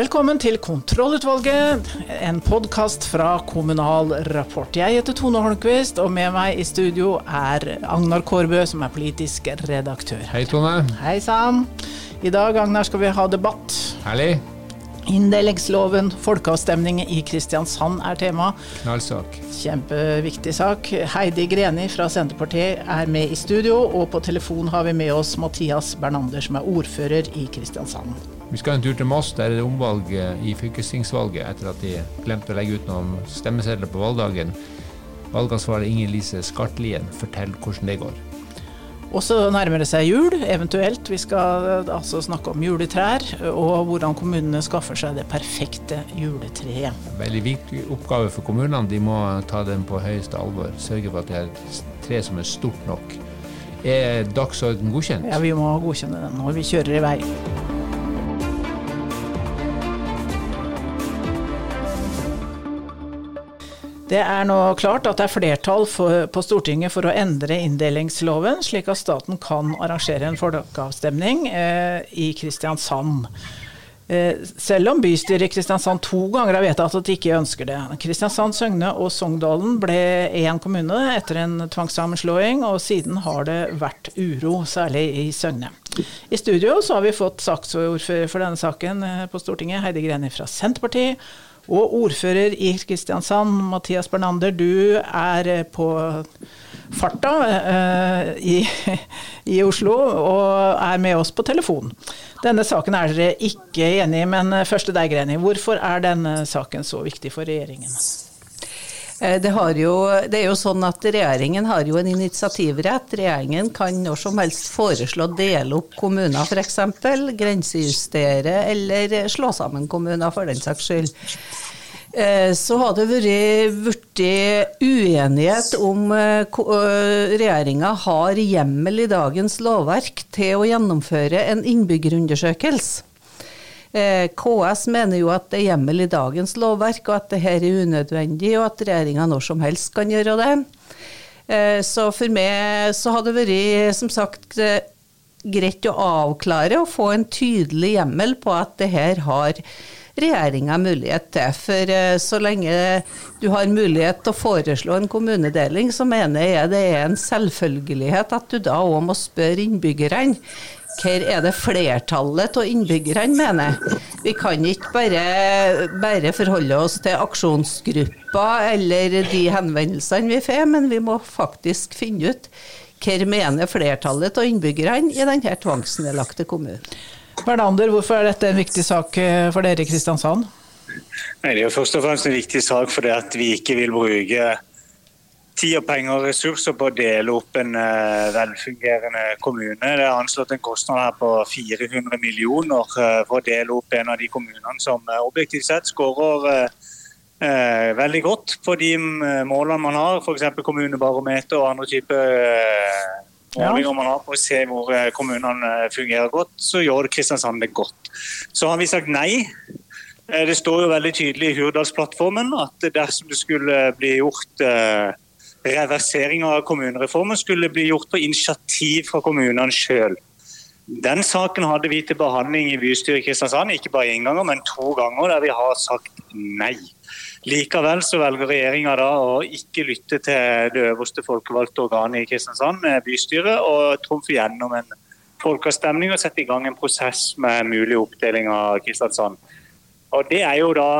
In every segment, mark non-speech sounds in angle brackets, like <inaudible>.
Velkommen til Kontrollutvalget, en podkast fra Kommunal Rapport. Jeg heter Tone Holmquist, og med meg i studio er Agnar Kårbø, som er politisk redaktør. Hei, Tone. Hei sann. I dag, Agnar, skal vi ha debatt. Herlig. Inndelingsloven, folkeavstemning i Kristiansand er tema. Knallsak. Kjempeviktig sak. Heidi Greni fra Senterpartiet er med i studio, og på telefon har vi med oss Mathias Bernander, som er ordfører i Kristiansand. Vi skal en tur til Moss. Der er det omvalg i fylkestingsvalget etter at de glemte å legge ut noen stemmesedler på valgdagen. Valgansvarlig Inger Lise Skartlien forteller hvordan det går. Og så nærmer det seg jul, eventuelt. Vi skal eh, altså snakke om juletrær, og hvordan kommunene skaffer seg det perfekte juletreet. Veldig viktig oppgave for kommunene. De må ta den på høyeste alvor. Sørge for at det er et tre som er stort nok. Er dagsorden godkjent? Ja, vi må godkjenne den når vi kjører i vei. Det er nå klart at det er flertall for, på Stortinget for å endre inndelingsloven, slik at staten kan arrangere en folkeavstemning eh, i Kristiansand. Eh, selv om bystyret i Kristiansand to ganger har vedtatt at de ikke ønsker det. Kristiansand, Søgne og Sogndalen ble én kommune etter en tvangssammenslåing, og siden har det vært uro, særlig i Søgne. I studio så har vi fått saksordfører for denne saken eh, på Stortinget, Heidi Greni fra Senterpartiet. Og ordfører i Kristiansand, Mathias Bernander, du er eh, på farta eh, i, i, Oslo og er med oss på telefon. Denne saken er dere ikke enig i, men først til deg, Greni. Hvorfor er denne saken så viktig for regjeringen? Eh, det, jo, det, er jo sånn at Regjeringen har jo en initiativrett. Regjeringen kan når som helst foreslå å dele opp kommuner f.eks. Grensejustere eller slå sammen kommuner for den saks skyld. Eh, så har det vært blitt uenighet om eh, regjeringa har hjemmel i dagens lovverk til å gjennomføre en innbyggerundersøkelse. Eh, KS mener jo at det er hjemmel i dagens lovverk, og at det her er unødvendig, og at regjeringa når som helst kan gjøre det. Eh, så for meg så har det vært, som sagt, eh, greit å avklare og få en tydelig hjemmel på at det her har regjeringa mulighet til. For så lenge du har mulighet til å foreslå en kommunedeling, så mener jeg det er en selvfølgelighet at du da òg må spørre innbyggerne hva er det flertallet av innbyggerne mener? Vi kan ikke bare, bare forholde oss til aksjonsgrupper eller de henvendelsene vi får, men vi må faktisk finne ut hva mener flertallet av innbyggerne i denne tvangsnedlagte kommunen. Bernander, hvorfor er dette en viktig sak eh, for dere i Kristiansand? Nei, det er jo først og fremst en viktig sak fordi at vi ikke vil bruke tid og penger og ressurser på å dele opp en uh, velfungerende kommune. Det er anslått en kostnad her på 400 millioner uh, for å dele opp en av de kommunene som objektivt sett skårer veldig godt på de målene man har, f.eks. kommunebarometer og andre typer målinger man har på å se hvor kommunene fungerer godt, så gjør Kristiansand det godt. Så har vi sagt nei. Det står jo veldig tydelig i Hurdalsplattformen at dersom det skulle bli gjort reversering av kommunereformen skulle det bli gjort på initiativ fra kommunene sjøl. Den saken hadde vi til behandling i bystyret i Kristiansand, ikke bare én gang, men to ganger, der vi har sagt nei. Likevel så velger regjeringa å ikke lytte til det øverste folkevalgte organet i Kristiansand, bystyret, og trumfe gjennom en folkeavstemning og sette i gang en prosess med mulig oppdeling av Kristiansand. Og Det er jo da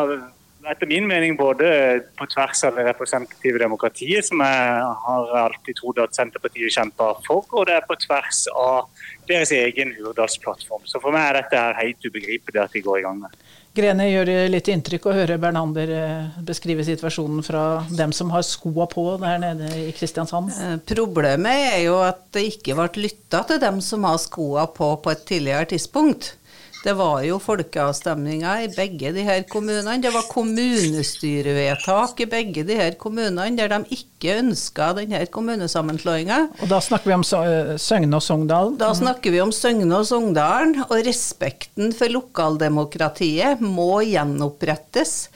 etter min mening både på tvers av det representative demokratiet, som jeg har alltid trodd at Senterpartiet kjemper for, og det er på tvers av deres egen Hurdalsplattform. Så for meg er dette helt ubegripelig at de går i gang med. Grene gjør det litt inntrykk å høre Bernander eh, beskrive situasjonen fra dem som har skoa på der nede i Kristiansand. Eh, problemet er jo at det ikke ble lytta til dem som har skoa på på et tidligere tidspunkt. Det var jo folkeavstemninger i begge de her kommunene. Det var kommunestyrevedtak i begge de her kommunene der de ikke ønska denne kommunesammenslåinga. Og da snakker vi om Søgne og Sogndal? Da snakker vi om Søgne og Sogndalen. Og respekten for lokaldemokratiet må gjenopprettes.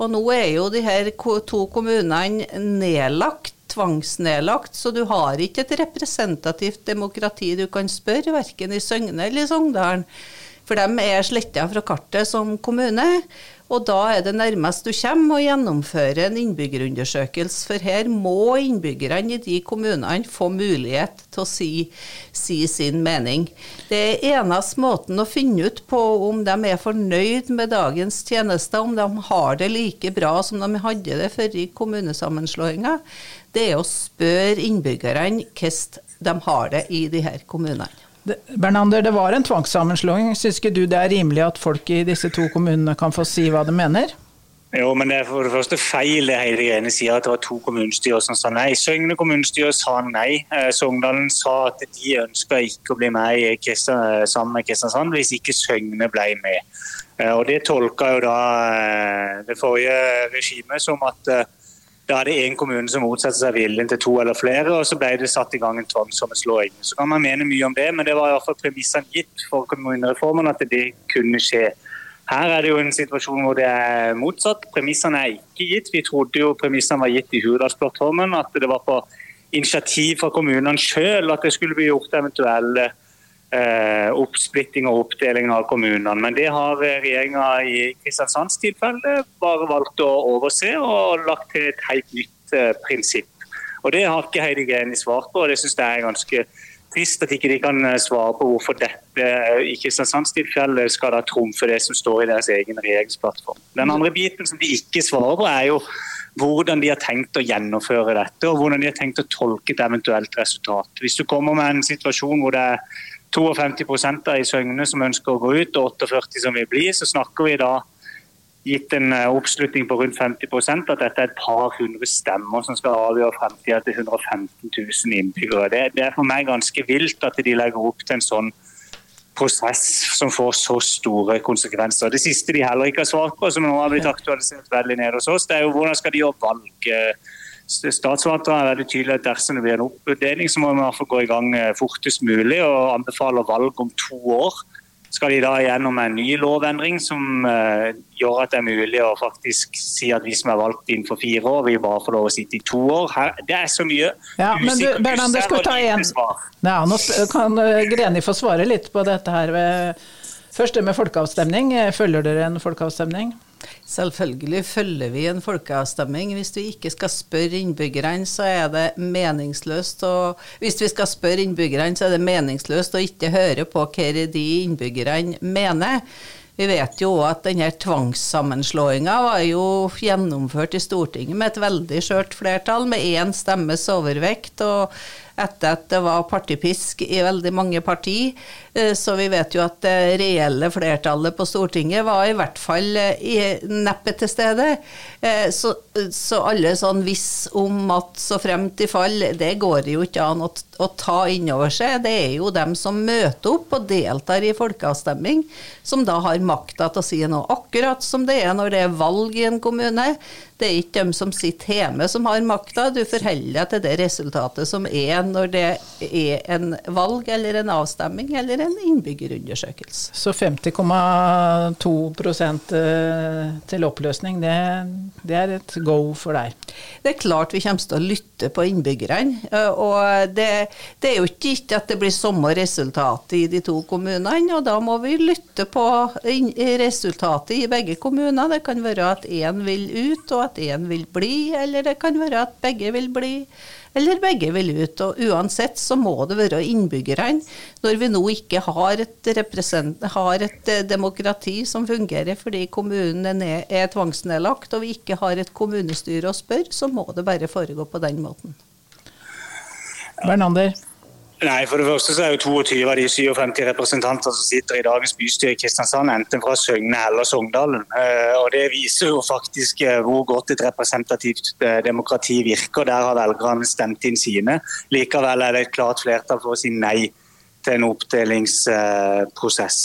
Og nå er jo de her to kommunene nedlagt tvangsnedlagt, så du har ikke et representativt demokrati du kan spørre, verken i Søgne eller i Sogndalen. For de er sletta fra kartet som kommune. Og da er det nærmest du kommer å gjennomføre en innbyggerundersøkelse. For her må innbyggerne i de kommunene få mulighet til å si, si sin mening. Det er eneste måten å finne ut på om de er fornøyd med dagens tjenester, om de har det like bra som de hadde det før i kommunesammenslåinga, det er å spørre innbyggerne hvordan de har det i de her kommunene. Bernander, det var en tvangssammenslåing. Syns ikke du det er rimelig at folk i disse to kommunene kan få si hva de mener? Jo, men det er for det første feil det hele greiene sier at det var to kommunestyrer som sa nei. Søgne kommunestyre sa nei. Eh, Sogndalen sa at de ønska ikke å bli med sammen med Kristiansand hvis ikke Søgne ble med. Eh, og Det tolka jo da eh, det forrige regimet som at da er det én kommune som motsetter seg viljen til to eller flere, og så ble det satt i gang en tvangssammenslåing. Så kan man mene mye om det, men det var i hvert fall premissene gitt for kommunereformen at det kunne skje. Her er det jo en situasjon hvor det er motsatt. Premissene er ikke gitt. Vi trodde jo premissene var gitt i Hurdalsplattformen, at det var på initiativ fra kommunene sjøl at det skulle bli gjort eventuelle oppsplitting og oppdeling av kommunene. Men det har regjeringa i Kristiansands tilfelle bare valgt å overse og lagt til et helt nytt eh, prinsipp. Og Det har ikke Heidi Greni svart på, og det syns jeg er ganske trist at ikke de kan eh, svare på hvorfor dette eh, i Kristiansands tilfelle skal da trumfe det som står i deres egen regjeringsplattform. Den andre biten som de ikke svarer på, er jo hvordan de har tenkt å gjennomføre dette, og hvordan de har tenkt å tolke et eventuelt resultat. Hvis du kommer med en situasjon hvor det er 52% i Søgne som ønsker å gå ut, og 48 som vil bli, så snakker vi da gitt en eh, oppslutning på rundt 50% at dette er et par hundre stemmer som skal avgjøre fremtida til 115 000 innbyggere. Det, det, er for meg ganske vilt at de legger opp til en sånn prosess som får så store konsekvenser. Det siste de heller ikke har svart på, som nå har blitt aktualisert veldig ned hos oss, det er jo hvordan skal de gjøre valg Statsforvalteren er veldig tydelig at dersom det blir en oppdeling, så må vi gå i gang eh, fortest mulig og anbefaler valg om to år. Skal de da gjennom en ny lovendring som uh, gjør at det er mulig å faktisk si at vi som er valgt innenfor fire år, vi bare får lov å sitte i to år? Her, det er så mye ja, men du, Bernander, skal ta igjen. Ja, nå kan eh, Greni få svare litt på dette her. Først det med folkeavstemning. Følger dere en folkeavstemning? Selvfølgelig følger vi en folkeavstemning. Hvis vi ikke skal spørre innbyggerne, så er det meningsløst å Hvis vi skal spørre innbyggerne, så er det meningsløst å ikke høre på hva de innbyggerne mener. Vi vet jo at denne tvangssammenslåinga var jo gjennomført i Stortinget med et veldig skjørt flertall, med én stemmes overvekt. og etter at det var partipisk i veldig mange partier. Eh, så vi vet jo at det reelle flertallet på Stortinget var i hvert fall eh, neppe til stede. Eh, så, så alle sånn viss om at så frem til fall, det går jo ikke an å, å ta inn over seg. Det er jo dem som møter opp og deltar i folkeavstemning, som da har makta til å si noe. Akkurat som det er når det er valg i en kommune. Det er ikke dem som sitter hjemme som har makta, du forholder deg til det resultatet som er når det er en valg eller en avstemming eller en innbyggerundersøkelse. Så 50,2 eh, til oppløsning, det, det, er et go for deg? Det er klart vi kommer til å lytte på innbyggerne. Eh, og det, det er jo ikke gitt at det blir samme resultat i de to kommunene, og da må vi lytte på resultatet i begge kommuner. Det kan være at én vil ut, og at én vil bli, eller det kan være at begge vil bli eller begge vil ut. Og uansett så må det være innbyggerne, når vi nå ikke har et, har et eh, demokrati som fungerer fordi kommunen er, er tvangsnedlagt, og vi ikke har et kommunestyre å spørre, så må det bare foregå på den måten. Bernander? Nei, for det første så er jo 22 av de 57 representanter som sitter i dagens bystyre i Kristiansand, enten fra Søgne eller Sogndalen. Eh, og Det viser jo faktisk eh, hvor godt et representativt eh, demokrati virker. Der har velgerne stemt inn sine. Likevel er det et klart flertall for å si nei til en oppdelingsprosess.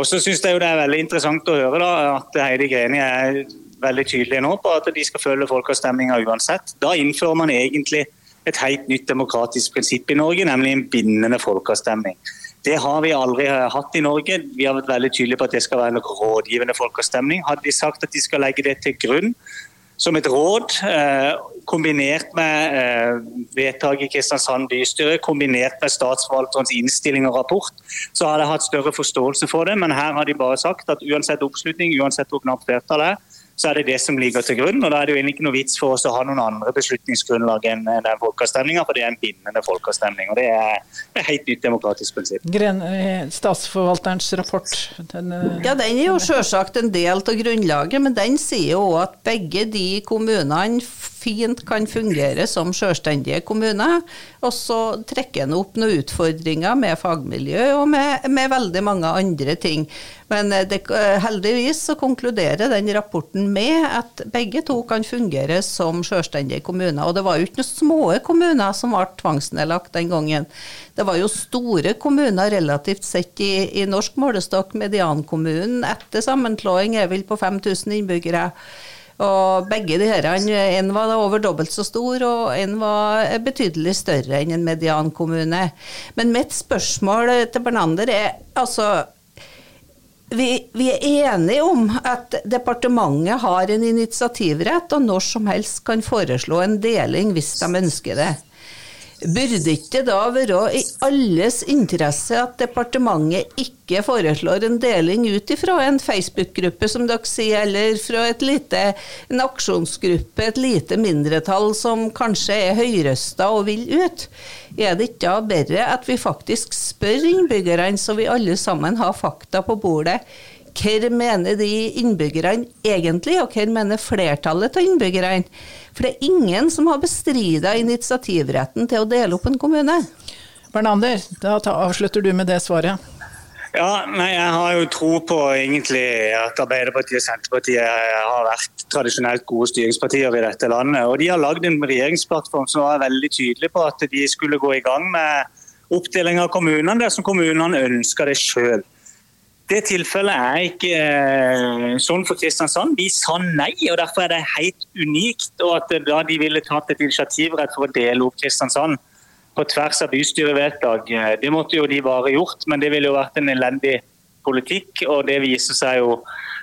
Og så synes jeg jo Det er veldig interessant å høre da, at Heidi Greni er veldig tydelig nå på at de skal følge folkeavstemninga uansett. Da innfører man egentlig et helt nytt demokratisk prinsipp i Norge, nemlig en bindende folkeavstemning. Det har vi aldri hatt i Norge. Vi har vært veldig tydelige på at det skal være en rådgivende folkeavstemning. Hadde de sagt at de skal legge det til grunn som et råd, eh, kombinert med eh, vedtaket i Kristiansand bystyre, kombinert med statsforvalterens innstilling og rapport, så hadde jeg hatt større forståelse for det. Men her har de bare sagt at uansett oppslutning, uansett hvor knapt flertallet er, så er det det som ligger til grunn. og Da er det jo egentlig ikke noe vits for oss å ha noen andre beslutningsgrunnlag enn den folkeavstemninga, for det er en bindende folkeavstemning. og Det er et helt nytt demokratisk prinsipp. Gren, eh, statsforvalterens rapport? Den, eh, ja, den er jo selvsagt en del av grunnlaget, men den sier jo òg at begge de kommunene fint kan fungere som selvstendige kommuner. Og så trekker en opp noen utfordringer med fagmiljø og med, med veldig mange andre ting. Men eh, det, eh, heldigvis så konkluderer den rapporten med at begge to kan fungere som selvstendige kommuner. Og det var jo ikke noen små kommuner som ble tvangsnedlagt den gangen. Det var jo store kommuner relativt sett i, i norsk målestokk. Mediankommunen etter sammenslåing er vel på 5000 innbyggere. Og begge de her, En var over dobbelt så stor, og en var betydelig større enn en mediankommune. Men mitt spørsmål til Bernander er altså vi, vi, er enige om at departementet har en initiativrett, og når som helst kan foreslå en deling hvis de ønsker det. Burde ikke da være i alles interesse at departementet ikke foreslår en deling ut ifra en Facebook-gruppe, som dere sier, eller fra lite, en aksjonsgruppe, et lite mindretall som kanskje er høyrøsta og vil ut? Er det ikke da bedre at vi faktisk spør innbyggerne, så vi alle sammen har fakta på bordet? Hva mener de innbyggerne egentlig, og hva mener flertallet av innbyggerne? For det er ingen som har bestrida initiativretten til å dele opp en kommune. Bernander, da avslutter du med det svaret. Ja, nei, Jeg har jo tro på egentlig at Arbeiderpartiet og Senterpartiet har vært tradisjonelt gode styringspartier i dette landet. og De har lagd en regjeringsplattform som var veldig tydelig på at de skulle gå i gang med oppdeling av kommunene dersom kommunene ønsker det sjøl. Det tilfellet er ikke eh, sånn for Kristiansand. Vi sa nei, og derfor er det helt unikt. og at da De ville tatt et initiativrett for å dele opp Kristiansand på tvers av bystyrevedtak. Eh, det måtte jo de bare gjort, men det ville jo vært en elendig politikk. og Det viser seg jo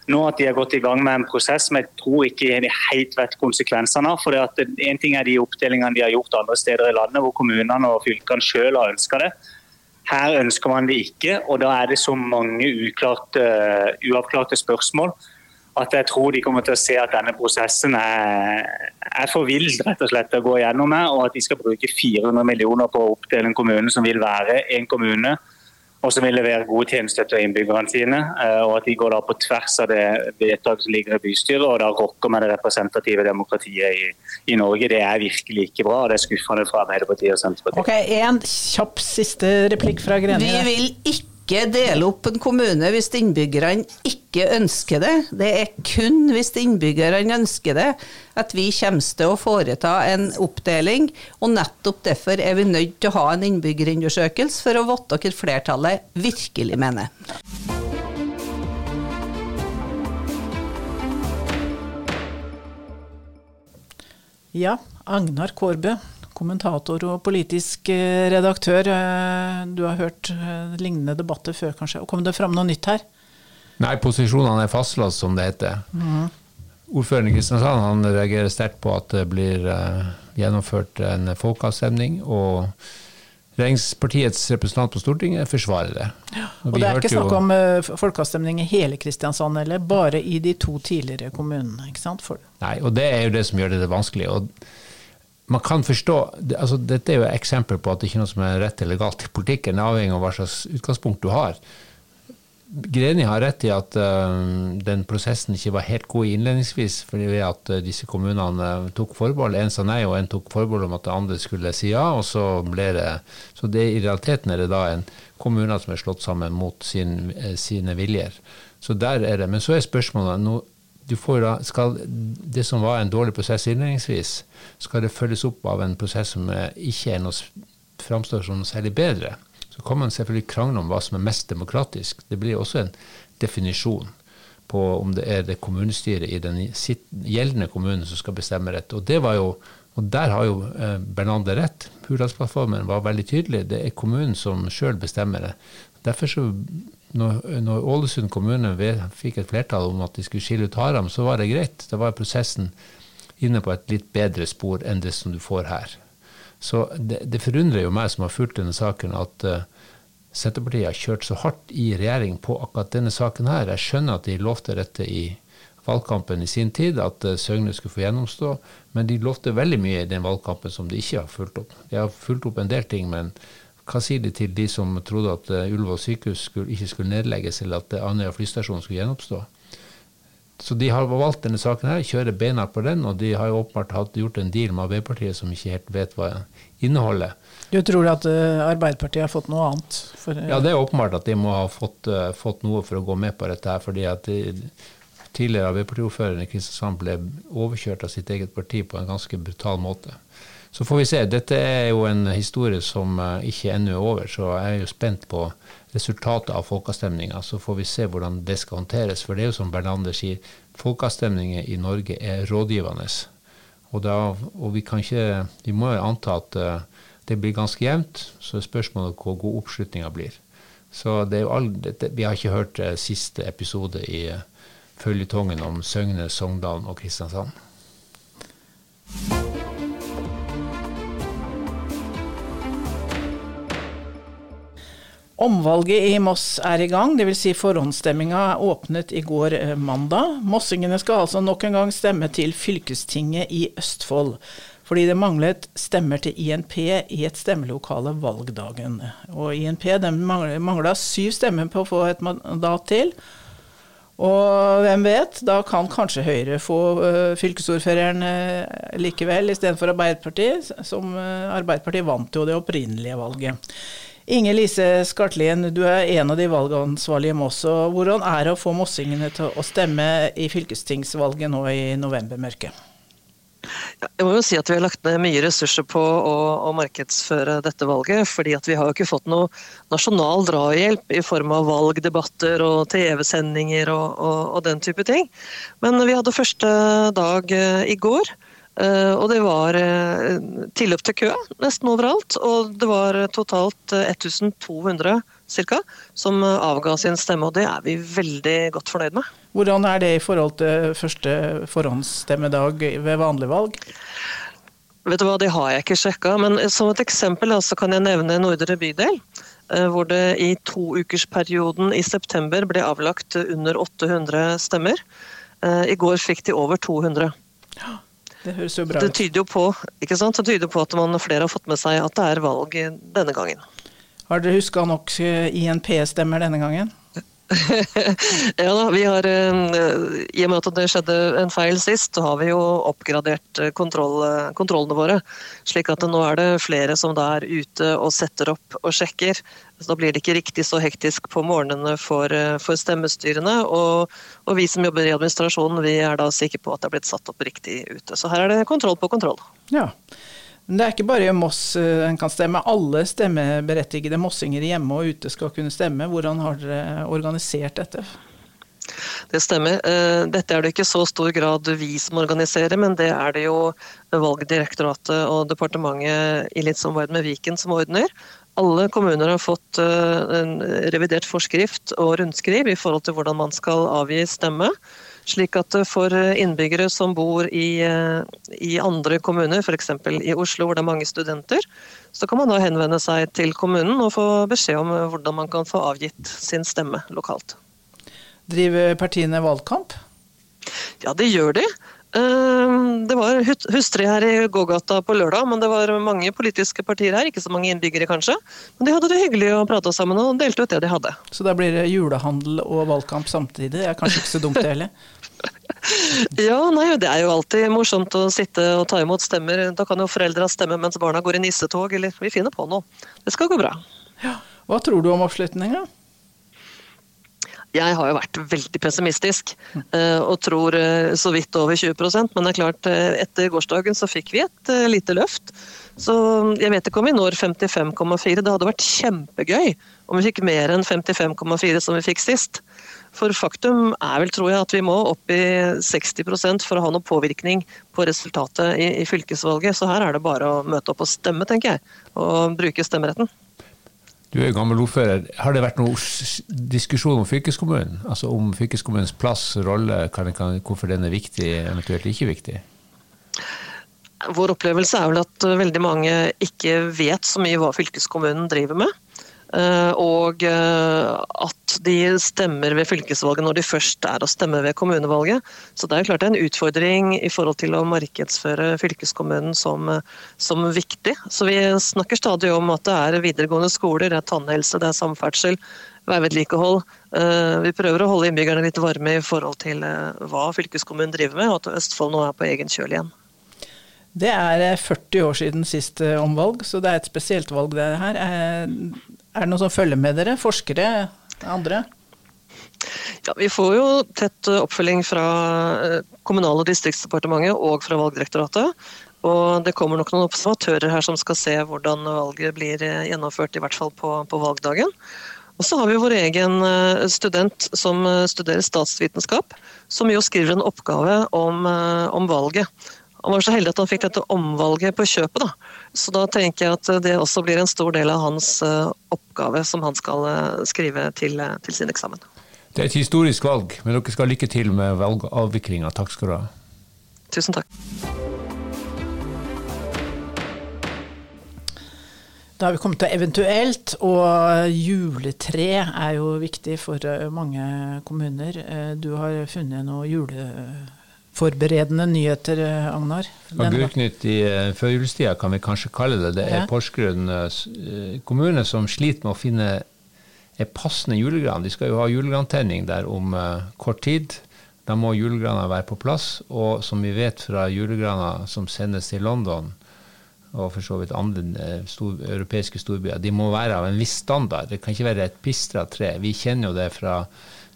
nå at de har gått i gang med en prosess som jeg tror ikke de helt vet konsekvensene av. for En ting er de oppdelingene de har gjort andre steder i landet, hvor kommunene og fylkene selv har ønska det. Her ønsker man det ikke, og da er det så mange uklarte, uavklarte spørsmål at jeg tror de kommer til å se at denne prosessen er, er for vill rett og slett å gå gjennom med, og at de skal bruke 400 millioner på å oppdele en kommune som vil være en kommune og som vil levere gode tjenester til innbyggerne sine. Eh, og at de går da på tvers av det vedtaket som ligger i bystyret og da rokker med det representative demokratiet i, i, Norge. Det er virkelig ikke bra, og det er skuffende fra Arbeiderpartiet og Senterpartiet. Ok, En kjapp siste replikk fra Greni. Vi vil ikke ikke dele opp en kommune hvis innbyggerne ikke ønsker det. Det er kun hvis innbyggerne ønsker det at vi kommer til å foreta en oppdeling. Og nettopp derfor er vi nødt til å ha en innbyggerundersøkelse for å vite hva flertallet virkelig mener. Ja, Agnar Kårbø kommentator og politisk eh, redaktør. Eh, du har hørt eh, lignende debatter før, kanskje. Kom det fram noe nytt her? Nei, posisjonene er fastlåst, som det heter. Mm. Ordføreren i Kristiansand han reagerer sterkt på at det blir gjennomført en folkeavstemning. og Regjeringspartiets representant på Stortinget forsvarer det. Ja, og, Det er ikke snakk om uh, folkeavstemning i hele Kristiansand, eller bare i de to tidligere kommunene? ikke sant? For Nei, og det er jo det som gjør det vanskelig. og man kan forstå, altså Dette er jo et eksempel på at det ikke er noe som er rett eller galt i politikken, avhengig av hva slags utgangspunkt du har. Greni har rett i at uh, den prosessen ikke var helt god innledningsvis, fordi at uh, disse kommunene uh, tok forbehold. En sa nei, og en tok forbehold om at det andre skulle si ja. og Så ble det, så det, i realiteten er det da en kommune som er slått sammen mot sin, sine viljer. Så der er det. Men så er spørsmålet nå, da, skal det som var en dårlig prosess innledningsvis, skal det følges opp av en prosess som ikke er noe, framstår som noe særlig bedre. Så kan man selvfølgelig krangle om hva som er mest demokratisk. Det blir også en definisjon på om det er det kommunestyret i den gjeldende kommunen som skal bestemme rett. Og det var jo, og der har jo eh, Bernander rett. Hurdalsplattformen var veldig tydelig. Det er kommunen som sjøl bestemmer det. Derfor så når, når, Ålesund kommune fikk et flertall om at de skulle skille ut Haram, så var det greit. Da var prosessen inne på et litt bedre spor enn det som du får her. Så det, det forundrer jo meg som har fulgt denne saken, at uh, Senterpartiet har kjørt så hardt i regjering på akkurat denne saken her. Jeg skjønner at de lovte dette i valgkampen i sin tid, at uh, Søgne skulle få gjennomstå, men de lovte veldig mye i den valgkampen som de ikke har fulgt opp. De har fulgt opp en del ting, men hva sier de til de som trodde at uh, Ullevål sykehus skulle, ikke skulle nedlegges, eller at Andøya flystasjon skulle gjenoppstå? Så de har valgt denne saken her, kjører beina på den, og de har jo åpenbart gjort en deal med Arbeiderpartiet som ikke helt vet hva inneholder. Du tror at uh, Arbeiderpartiet har fått noe annet? For, ja, det er åpenbart at de må ha fått, fått, noe for å gå med på dette her. fordi at de, tidligere Arbeiderpartiordføreren i Kristiansand ble overkjørt av sitt eget parti på en ganske brutal måte. Så får vi se. Dette er jo en historie som ikke ennå er over, så jeg er jo spent på resultatet av folkeavstemninga. Så får vi se hvordan det skal håndteres. For det er jo som Bernander sier, folkeavstemninger i Norge er rådgivende. Og, da, og vi, kan ikke, vi må anta at uh, det blir ganske jevnt, så er spørsmålet hvor god oppslutninga blir. Så all, det, vi har ikke hørt uh, siste episode i føljetongen om Søgne, Sogndalen og Kristiansand. Omvalget i Moss er i gang, dvs. Si forhåndsstemminga åpnet i går eh, mandag. Mossingene skal altså nok en gang stemme til fylkestinget i Østfold, fordi det manglet stemmer til INP i et stemmelokale valgdagen. Og INP mangla syv stemmer på å få et mandat til. Og hvem vet, da kan kanskje Høyre få uh, fylkesordføreren uh, likevel, istedenfor Arbeiderpartiet, som Arbeiderpartiet vant jo det opprinnelige valget. Inger Lise Skartlien, du er en av de valgansvarlige i Moss. Hvordan er det å få mossingene til å stemme i fylkestingsvalget nå i novembermørket? Jeg må jo si at Vi har lagt ned mye ressurser på å, å markedsføre dette valget. fordi Vi har jo ikke fått noe nasjonal drahjelp i form av valgdebatter og TV-sendinger og, og, og, den type ting. Men vi hadde første dag eh, i går. Eh, og det var eh, tilløp til kø nesten overalt. Og det var totalt 1200 cirka, ca. som avga sin stemme, og det er vi veldig godt fornøyd med. Hvordan er det i forhold til første forhåndsstemmedag ved vanlig valg? Vet du hva, Det har jeg ikke sjekka, men som et eksempel så kan jeg nevne Nordre bydel. Hvor det i toukersperioden i september ble avlagt under 800 stemmer. I går fikk de over 200. Ja. Det høres jo bra ut. Det tyder jo på, ikke sant? Det tyder på at man flere har fått med seg at det er valg denne gangen. Har dere huska nok INP-stemmer denne gangen? <laughs> ja da, vi har eh, I og med at det skjedde en feil sist, så har vi jo oppgradert eh, kontroll, eh, kontrollene våre. Slik at nå er det flere som da er ute og setter opp og sjekker. Så da blir det ikke riktig så hektisk på morgenene for, for stemmestyrene. Og, og, vi som jobber i administrasjonen, vi er da sikre på at det er blitt satt opp riktig ute. Så her er det kontroll på kontroll. Ja. Men det er ikke bare Moss eh, en kan stemme. Alle stemmeberettigede mossinger hjemme og ute skal kunne stemme. Hvordan har dere organisert dette? Det stemmer. Eh, dette er det ikke så stor grad vi som organiserer, men det er det jo Valgdirektoratet og departementet i litt samarbeid med Viken som ordner. Alle kommuner har fått eh, en revidert forskrift og rundskriv i forhold til hvordan man skal avgi stemme. Slik at for innbyggere som bor i, eh, i andre kommuner, f.eks. i Oslo hvor det er mange studenter, så kan man da henvende seg til kommunen og få beskjed om hvordan man kan få avgitt sin stemme lokalt. Driver partiene valgkamp? Ja, det gjør de. Ehm, det var hustrig her i gågata på lørdag, men det var mange politiske partier her. Ikke så mange innbyggere, kanskje. Men de hadde det hyggelig og prata sammen og delte ut det de hadde. Så da blir det julehandel og valgkamp samtidig? Det er kanskje ikke så dumt, det heller? <laughs> ja, nei, det er jo alltid morsomt å sitte og ta imot stemmer. Da kan jo foreldra stemme mens barna går i nissetog, eller vi finner på noe. Det skal gå bra. Ja. Hva tror du om oppslutninga? Jeg har jo vært veldig pessimistisk eh, og tror eh, så vidt over 20% men det er klart, eh, etter gårsdagen så fikk vi et lite løft. Så jeg vet ikke om vi når 55,4. Det hadde vært kjempegøy om vi fikk mer enn 55,4 som vi fikk sist. For faktum er vel, tror jeg, at vi må opp i 60% for å ha noe påvirkning på resultatet i, i fylkesvalget. Så her er det bare å møte opp og stemme, tenker jeg. Og bruke stemmeretten. Du er gammel ordfører. Har det vært noen diskusjon om fylkeskommunen? Altså om fylkeskommunens plass, rolle, kan, kan, hvorfor den er viktig, eventuelt ikke viktig? Vår opplevelse er vel at veldig mange ikke vet så mye hva fylkeskommunen driver med. Eh, og eh, at de stemmer ved fylkesvalget når de først er å stemme ved kommunevalget. Så det er jo klart en utfordring i forhold til å markedsføre fylkeskommunen som, som viktig. Så vi snakker stadig om at det er videregående skoler, det er tannhelse, det er samferdsel, veivedlikehold. Eh, vi prøver å holde innbyggerne litt varme i forhold til hva fylkeskommunen driver med, og at Østfold nå er på egen kjøl igjen. Det er 40 år siden sist omvalg, så det er et spesielt valg det her. Er det noen som følger med dere? Forskere? Andre? Ja, Vi får jo tett eh, oppfølging fra eh, Kommunal- og distriktsdepartementet og fra Valgdirektoratet. Og det kommer nok noen observatører her som skal se hvordan valget blir eh, gjennomført, i hvert fall på, på valgdagen. Og så har vi vår egen student som studerer statsvitenskap, som jo skriver en oppgave om, om valget. Han var så heldig at han fikk dette omvalget på kjøpet. Da. Så da tenker jeg at det også blir en stor del av hans eh, oppgave som han skal eh, skrive til, eh, til sin eksamen. Det er et historisk valg, men dere skal lykke til med valgavviklinga. Takk skal du ha. Tusen takk. Da har vi kommet til eventuelt, og juletre er jo viktig for mange kommuner. Du har funnet noe jule forberedende nyheter, eh, Agnar? Agurknytt i uh, førjulstida kan vi kanskje kalle det. Det er ja. Porsgrunn uh, kommune som sliter med å finne en passende julegran. De skal jo ha julegrantenning der om uh, kort tid. Da må julegrana være på plass. Og som vi vet fra julegrana som sendes til London, og for så vidt andre stor, europeiske storbyer, de må være av en viss standard. Det kan ikke være et pistra tre. Vi kjenner jo det fra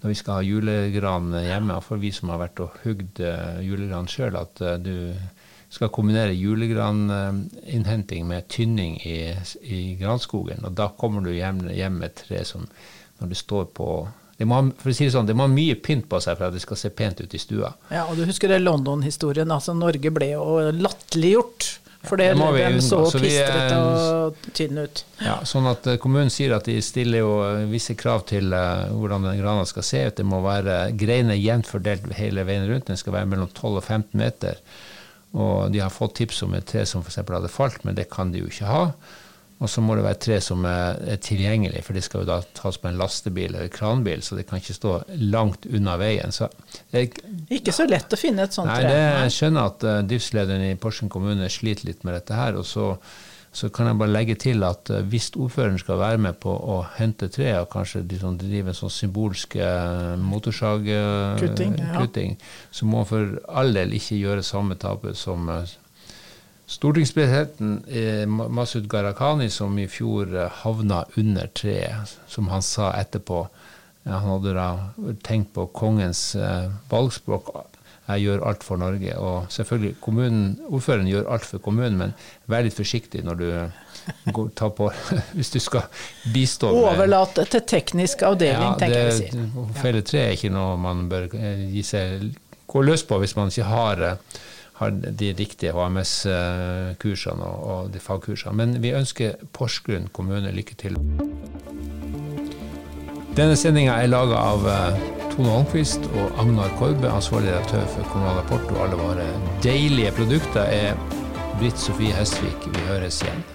når vi skal ha julegran hjemme, for vi som har vært og hugd uh, julegran sjøl, at uh, du skal kombinere julegraninnhenting med tynning i, i, granskogen. Og da kommer du hjem, hjem med tre som når det står på det må, for å si det sånn, det må ha mye pynt på seg for at det skal se pent ut i stua. Ja, og du husker det London-historien. altså Norge ble jo latterliggjort for det, det den så pistrete og tynn ut. Ja, sånn at eh, Kommunen sier at de stiller jo eh, visse krav til uh, hvordan den grana skal se ut. Det må være greiner jevnt fordelt hele veien rundt. Den skal være mellom 12 og 15 meter. Og de har fått tips om et tre som f.eks. hadde falt, men det kan de jo ikke ha. Og så må det være tre som er, er tilgjengelig, for det skal jo da tas på en lastebil eller kranbil, så det kan ikke stå langt unna veien. Så jeg, ikke så lett å finne et sånt nei, tre. Det, jeg skjønner at uh, driftslederen i Porsgrunn kommune sliter litt med dette her. og så, så kan jeg bare legge til at uh, hvis ordføreren skal være med på å hente tre, og kanskje de drive en sånn symbolsk uh, motorsagkutting, ja. så må han for all del ikke gjøre samme tapet som Stortingspresidenten eh, Masud Gharahkhani, som i fjor eh, havna under treet, som han sa etterpå Han hadde da tenkt på kongens eh, valgspråk. Jeg gjør alt for Norge. Og selvfølgelig, kommunen, ordføreren gjør alt for kommunen, men vær litt forsiktig når du går, tar på <laughs> Hvis du skal bistå med Overlate til teknisk avdeling, ja, tenker jeg vi sier. Felle tre er ikke noe man bør gi seg gå løs på hvis man ikke har har de riktige HMS-kursene og, de fagkursene. Men vi ønsker Porsgrunn kommune lykke til. Denne sendinga er laga av uh, Tone Holmquist og Agnar Korbe, ansvarlig redaktør for Kommunal Rapport, og alle våre deilige produkter er Britt Sofie Hestvik. Vi høres igjen.